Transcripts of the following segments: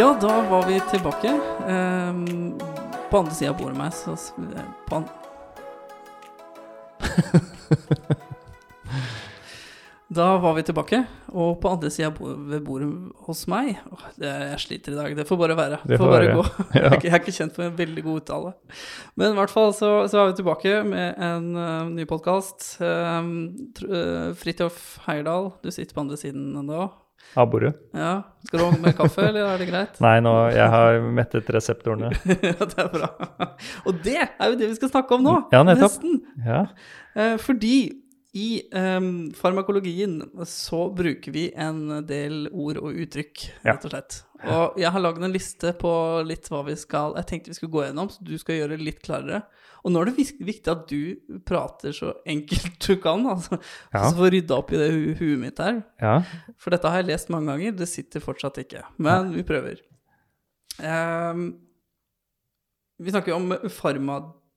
Ja, da var vi tilbake. Um, på andre sida av bordet meg, så på an Da var vi tilbake, og på andre sida ved bordet hos meg oh, Jeg sliter i dag, det får bare være. Det får får bare være. gå. Jeg, Ja. er ikke- jeg er ikke kjent for en veldig god uttale. Men i hvert fall så, så er vi tilbake med en uh, ny podkast. Fridtjof Heierdal, du sitter på andre siden ennå. Av bordet? Ja. Skal du ha med kaffe, eller er det greit? Nei, nå, jeg har mettet reseptorene. ja, det er bra. Og det er jo det vi skal snakke om nå. Ja, nettopp. Nesten. Ja. Eh, fordi i um, farmakologien så bruker vi en del ord og uttrykk, rett og slett. Og jeg har lagd en liste på litt hva vi skal Jeg tenkte vi skulle gå gjennom, så du skal gjøre det litt klarere. Og nå er det viktig at du prater så enkelt du kan, altså. Ja. Så få rydda opp i det hu huet mitt her. ja. For dette har jeg lest mange ganger, det sitter fortsatt ikke. Men vi prøver. Um, vi snakker om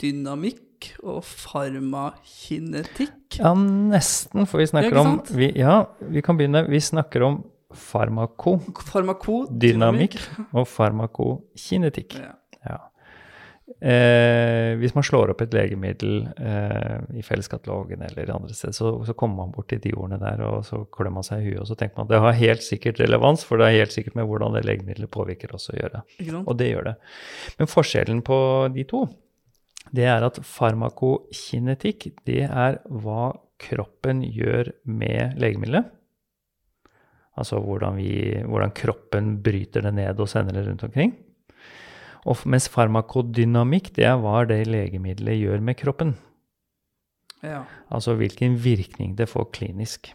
farmadynamikk og farmakinetikk. Ja, nesten, for vi snakker om vi, Ja, vi kan begynne. Vi snakker om farmakodynamikk Farmakodynamikk. og farmakokinetikk. Ja. Ja. Eh, hvis man slår opp et legemiddel eh, i Felleskatalogen eller andre steder, så, så kommer man bort til de ordene der, og så klør man seg i huet, og så tenker man at det har helt sikkert relevans, for det er helt sikkert med hvordan det legemiddelet påvirker oss å gjøre. Og det gjør det. Men forskjellen på de to, det er at farmakokinetikk, det er hva kroppen gjør med legemiddelet. Altså hvordan, vi, hvordan kroppen bryter det ned og sender det rundt omkring. Og mens farmakodynamikk, det er hva det legemiddelet gjør med kroppen. Ja. Altså hvilken virkning det får klinisk.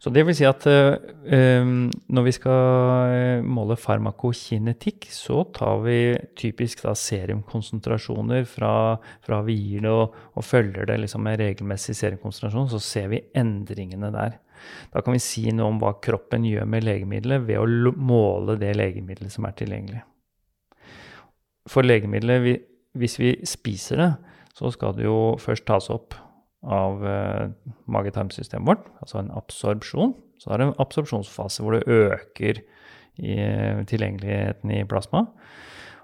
Så det vil si at eh, når vi skal eh, måle farmakokinetikk, så tar vi typisk da serumkonsentrasjoner fra, fra det og, og følger det liksom med regelmessig serumkonsentrasjon, så ser vi endringene der. Da kan vi si noe om hva kroppen gjør med legemiddelet ved å måle det legemiddelet som er tilgjengelig. For legemiddelet, hvis vi spiser det, så skal det jo først tas opp av eh, mage-tarmsystemet vårt, altså en absorpsjon. Så er det en absorpsjonsfase hvor det øker i, tilgjengeligheten i plasma.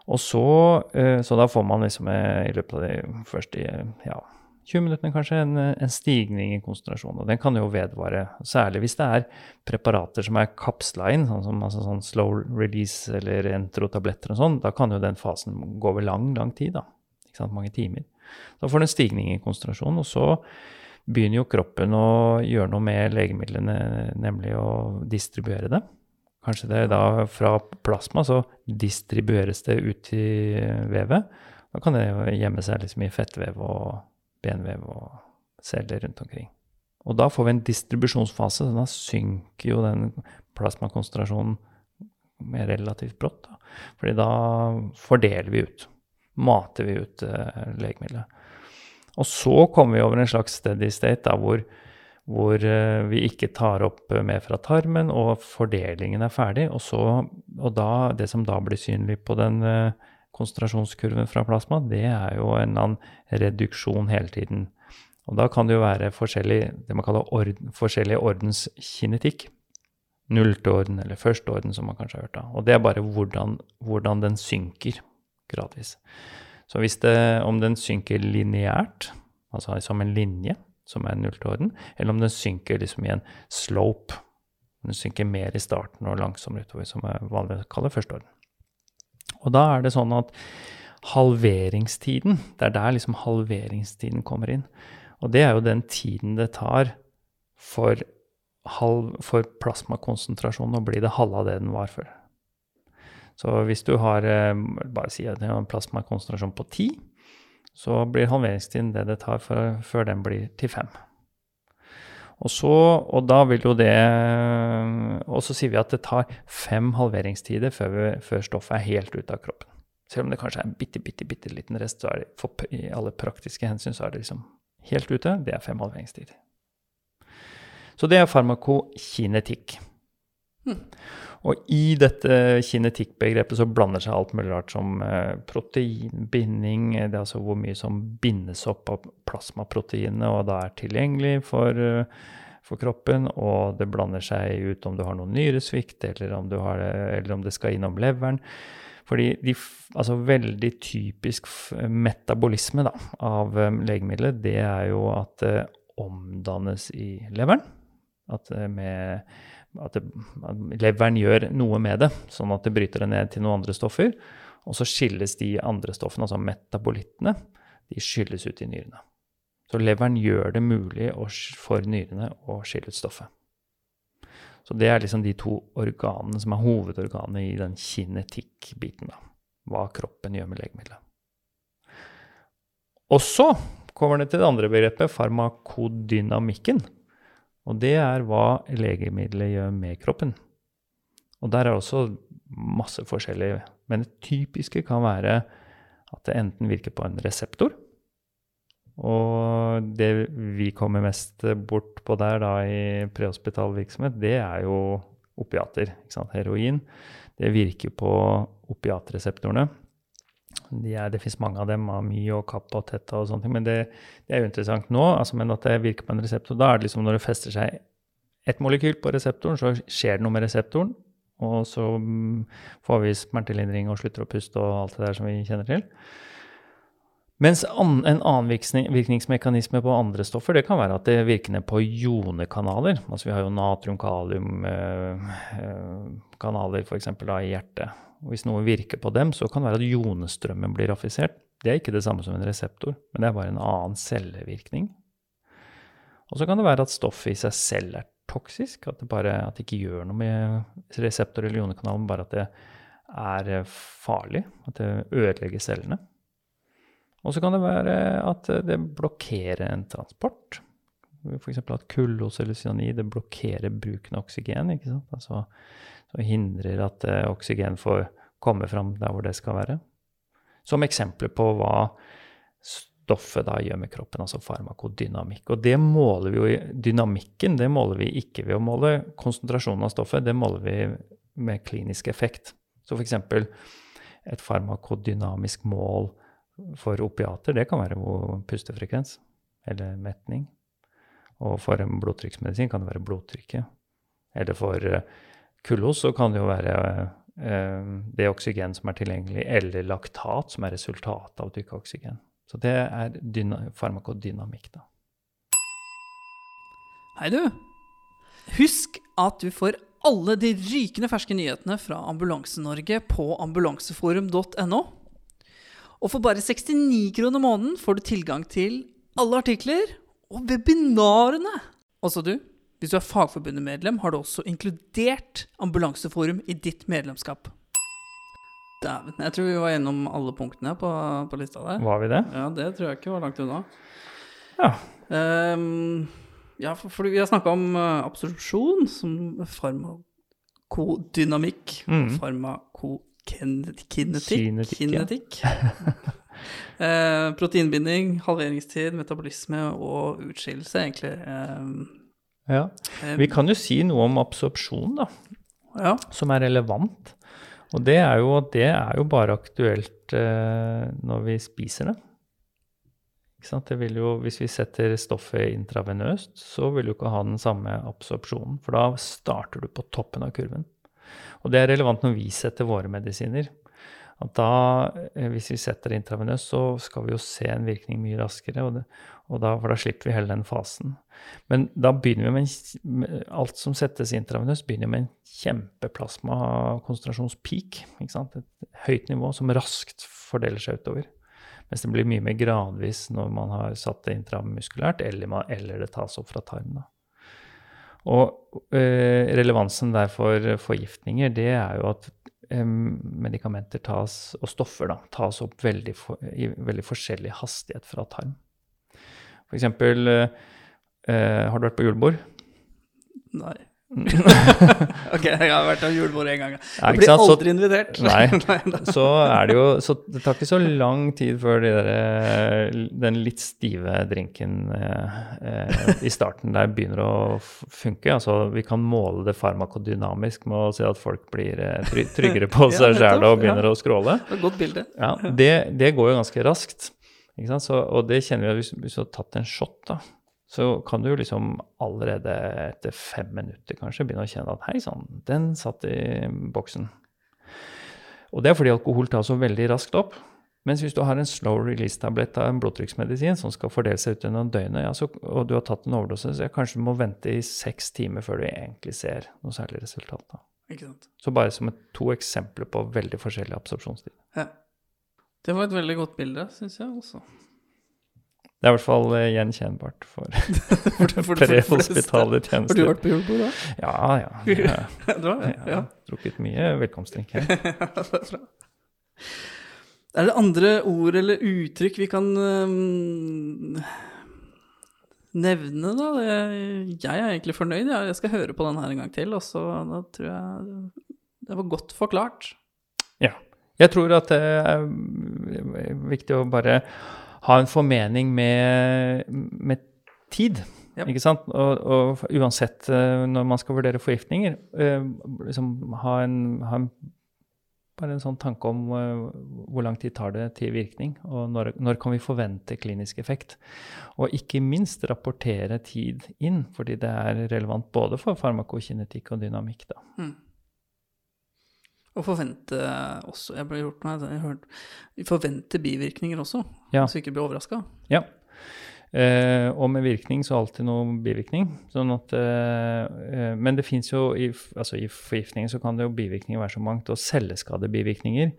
Og så, eh, så da får man liksom eh, i løpet av de første ja, 20 minuttene kanskje en, en stigning i konsentrasjonen. Og den kan jo vedvare, særlig hvis det er preparater som er kapsla inn, sånn som altså sånn slow release eller entrotabletter og sånn. Da kan jo den fasen gå over lang, lang tid, da. Ikke sant, mange timer. Da får du en stigning i konsentrasjonen, og så begynner jo kroppen å gjøre noe med legemidlene, nemlig å distribuere det. Kanskje det er da fra plasma så distribueres det ut i vevet. Da kan det gjemme seg liksom i fettvev og benvev og celler rundt omkring. Og da får vi en distribusjonsfase, så da synker jo den plasmakonsentrasjonen relativt brått. Da. Fordi da fordeler vi ut mater vi ut eh, legemiddelet. Og så kommer vi over en slags steady state da, hvor, hvor eh, vi ikke tar opp eh, mer fra tarmen, og fordelingen er ferdig. Og, så, og da, det som da blir synlig på den eh, konsentrasjonskurven fra plasma, det er jo en eller annen reduksjon hele tiden. Og da kan det jo være forskjellig, det man kaller orden, forskjellig ordenskinetikk. Nullte orden eller første orden, som man kanskje har hørt. da. Og det er bare hvordan, hvordan den synker gradvis. Så hvis det, om den synker lineært, altså som en linje, som er nulltorden, eller om den synker liksom i en slope, den synker mer i starten og langsommere utover, som er vanlig å kalle første. Og da er det sånn at halveringstiden, det er der liksom halveringstiden kommer inn. Og det er jo den tiden det tar for, halv, for plasmakonsentrasjonen å bli det halve av det den var før. Så hvis du har eh, bare si at en plasmakonsentrasjon på 10, så blir halveringstiden det det tar for, før den blir til 5. Og, så, og da vil jo det Og så sier vi at det tar fem halveringstider før, vi, før stoffet er helt ute av kroppen. Selv om det kanskje er en bitte, bitte, bitte liten rest, så er det for, i alle praktiske hensyn så er det liksom helt ute. Det er fem halveringstider. Så det er farmakokinetikk. Og i dette kinetikkbegrepet så blander seg alt mulig rart som eh, proteinbinding, det er altså hvor mye som bindes opp av plasmaproteinene og da er tilgjengelig for, eh, for kroppen, og det blander seg ut om du har noe nyresvikt, eller om, har, eller om det skal innom leveren. Fordi de, altså veldig typisk metabolisme da, av legemidlet, det er jo at det omdannes i leveren. At, med, at, det, at leveren gjør noe med det, sånn at det bryter det ned til noen andre stoffer. Og så skilles de andre stoffene, altså metabolittene, de skylles ut i nyrene. Så leveren gjør det mulig for nyrene å skille ut stoffet. Så det er liksom de to organene som er hovedorganene i den kinetikk-biten. Hva kroppen gjør med legemiddelet. Og så kommer det til det andre begrepet, farmakodynamikken. Og det er hva legemiddelet gjør med kroppen. Og der er også masse forskjellig. Men det typiske kan være at det enten virker på en reseptor, og det vi kommer mest bort på der da i prehospital virksomhet, det er jo opiater. Heroin. Det virker på opiatreseptorene. De er, det fins mange av dem, Ami og Kappa og Tetta og sånne ting. Men det, det, er jo interessant nå. Altså, men at det virker på en reseptor, da er det liksom når det fester seg ett molekyl på reseptoren, så skjer det noe med reseptoren. Og så mm, får vi smertelindring og slutter å puste og alt det der som vi kjenner til. Mens en annen virkningsmekanisme på andre stoffer det kan være at det virker ned på jonekanaler. Altså vi har jo natrium-kalium-kanaler eh, f.eks. i hjertet. Og hvis noe virker på dem, så kan det være at jonestrømmen blir raffisert. Det er ikke det samme som en reseptor, men det er bare en annen cellevirkning. Og så kan det være at stoffet i seg selv er toksisk, at det, bare, at det ikke gjør noe med reseptor eller jonekanalen, bare at det er farlig, at det ødelegger cellene. Og så kan det være at det blokkerer en transport. F.eks. at kullos eller cyanid blokkerer bruken av oksygen. ikke sant? Altså, så hindrer at uh, oksygen får komme fram der hvor det skal være. Som eksempler på hva stoffet da gjør med kroppen, altså farmakodynamikk. Og det måler vi jo i dynamikken, det måler vi ikke ved å måle konsentrasjonen av stoffet, det måler vi med klinisk effekt. Så f.eks. et farmakodynamisk mål for opiater, det kan være pustefrekvens eller metning. Og for en blodtrykksmedisin kan det være blodtrykket. Eller for kullos så kan det jo være uh, det oksygen som er tilgjengelig, eller laktat, som er resultatet av å dykke oksygen. Så det er farmakodynamikk, da. Hei, du. Husk at du får alle de rykende ferske nyhetene fra Ambulanse-Norge på ambulanseforum.no. Og for bare 69 kroner måneden får du tilgang til alle artikler og webinarene. Altså du, hvis du er Fagforbundet-medlem, har du også inkludert Ambulanseforum i ditt medlemskap. Dæven. Jeg tror vi var gjennom alle punktene på, på, lista der. Var vi det? Ja, det tror jeg ikke var langt unna. Ja. Um, ja, for, for, vi har snakka om uh, absorpsjon som farmakodynamikk. Mm. Farmako kinetikk. kinetikk. eh, proteinbinding, halveringstid, metabolisme og utskillelse, egentlig. Eh, ja. Eh, Vi kan jo si noe om absorpsjon, da, ja. som er relevant. Og det er jo, det er jo bare aktuelt eh, når vi spiser det. Jo, hvis vi setter stoffet intravenøst, så vil du ikke ha den samme absorpsjonen. For da starter du på toppen av kurven. Og det er relevant når vi setter våre medisiner. At da, eh, hvis vi setter det intravenøst, så skal vi jo se en virkning mye raskere. Og, det, og da, for da slipper vi hele den fasen. Men da begynner vi med, en, alt som settes intravenøst, begynner med en kjempeplasmakonsentrasjonspeak. Et høyt nivå som raskt fordeler seg utover. Mens det blir mye mer gradvis når man har satt det intramuskulært, eller, eller det tas opp fra tarmen. Og eh, relevansen der for forgiftninger, det er jo at medikamenter tas, og stoffer da, tas opp veldig for, i veldig forskjellig hastighet fra tarm. For eksempel eh Har du vært på julebord? Nei. ok, jeg har vært av julebord én gang. Jeg blir aldri invitert. Nei, så er det jo Så det tar ikke så lang tid før de der, eh, den litt stive drinken eh, eh, i starten der begynner å funke. Altså, vi kan måle det farmakodynamisk med å si at folk blir eh, tryggere på seg sjæl og begynner ja. å skråle. Godt bilde. Ja, det, det, går jo ganske raskt. Så, og det kjenner vi hvis, hvis du har tatt en shot, da så kan du jo liksom allerede etter fem minutter kanskje begynne å kjenne at hei sann, den satt i boksen. Og det er fordi alkohol tar så veldig raskt opp. Mens hvis du har en slow release-tablett av en blodtrykksmedisin som skal fordele seg ut gjennom døgnet, ja, så, og du har tatt en overdose, så kanskje du må vente i seks timer før du egentlig ser noe særlig resultat. Da. Ikke sant. Så bare som et, to eksempler på veldig forskjellig absorpsjonstid. Ja. Det var et veldig godt bilde, syns jeg også. Det er i hvert fall eh, gjenkjennbart for For, de fleste. Har du vært på julebord da? Ja, ja. Jeg? Jeg Ja. har drukket mye velkomstdrink her. Er. Det andre ord eller uttrykk vi kan um, nevne, da? Jeg, jeg er egentlig fornøyd. Jeg, jeg skal høre på den her en gang til, og så da tror jeg det var godt forklart. Ja. Jeg tror at det er viktig å bare ha en formening med, med tid. Ja. Ikke sant? Og, og uansett eh, når man skal vurdere forgiftninger, eh, liksom ha en, ha en bare en sånn tanke om uh, hvor lang tid tar det til virkning, og når, når kan vi forvente klinisk effekt. Og ikke minst rapportere tid inn, fordi det er relevant både for farmakokinetikk og dynamikk. Da. Mm. Og forvente også Jeg ble gjort meg hørt, bivirkninger også, Ja. så ikke blir overraska. Ja. Eh, og med virkning så alltid noe bivirkning. Sånn at, eh, eh, men det fins jo i, altså i forgiftninger så kan det jo bivirkninger være så mangt. Og celleskadebivirkninger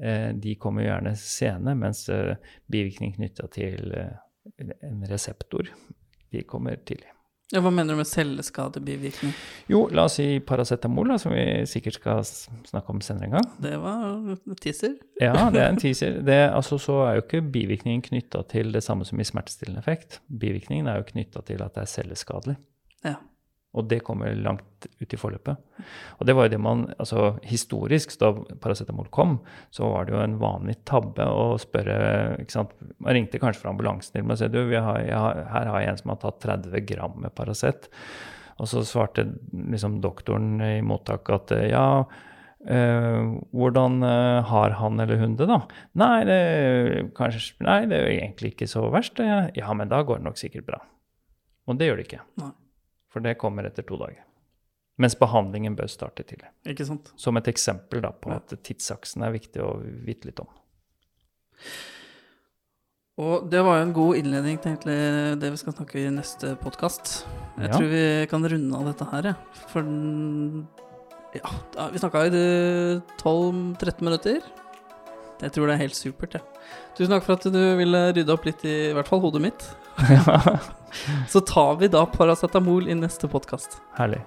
eh, de kommer jo gjerne sene, mens eh, bivirkning knytta til eh, en reseptor de kommer tidlig. Ja, hva mener du med celleskadebivirkning? Jo, la oss si paracetamol, som vi sikkert skal snakke om senere en gang. Det var en teaser. Ja, det er en teaser. Det, altså, så er jo ikke bivirkningen knytta til det samme som i smertestillende effekt. Bivirkningen er jo knytta til at det er celleskadelig. Ja. Og det kommer langt ut i forløpet. Og det var jo det man Altså historisk, da paracetamol kom, så var det jo en vanlig tabbe å spørre ikke sant? Man ringte kanskje fra ambulansen til meg og sa du, har, har, her har jeg en som har tatt 30 gram med Paracet. Og så svarte liksom doktoren i mottak at ja, Uh, hvordan uh, har han eller hun det, da? Nei, det, kanskje, nei, det er jo egentlig ikke så verst. Ja. Ja, men da går det nok sikkert bra. Og det gjør det ikke. Nei. For det kommer etter to dager. Mens behandlingen bør starte tidlig. Ikke sant? Som et eksempel da, på Ja. at tidsaksen er viktig å vite litt om. Og det var jo en god innledning til egentlig det vi skal snakke i neste podkast. Jeg Ja. tror vi kan runde av dette her. For ja, vi snakka i 12-13 minutter. Jeg tror det er helt supert, Ja. Tusen takk for at du ville rydde opp litt i, i hvert fall hodet mitt. Så tar vi da paracetamol i neste podkast. Herlig.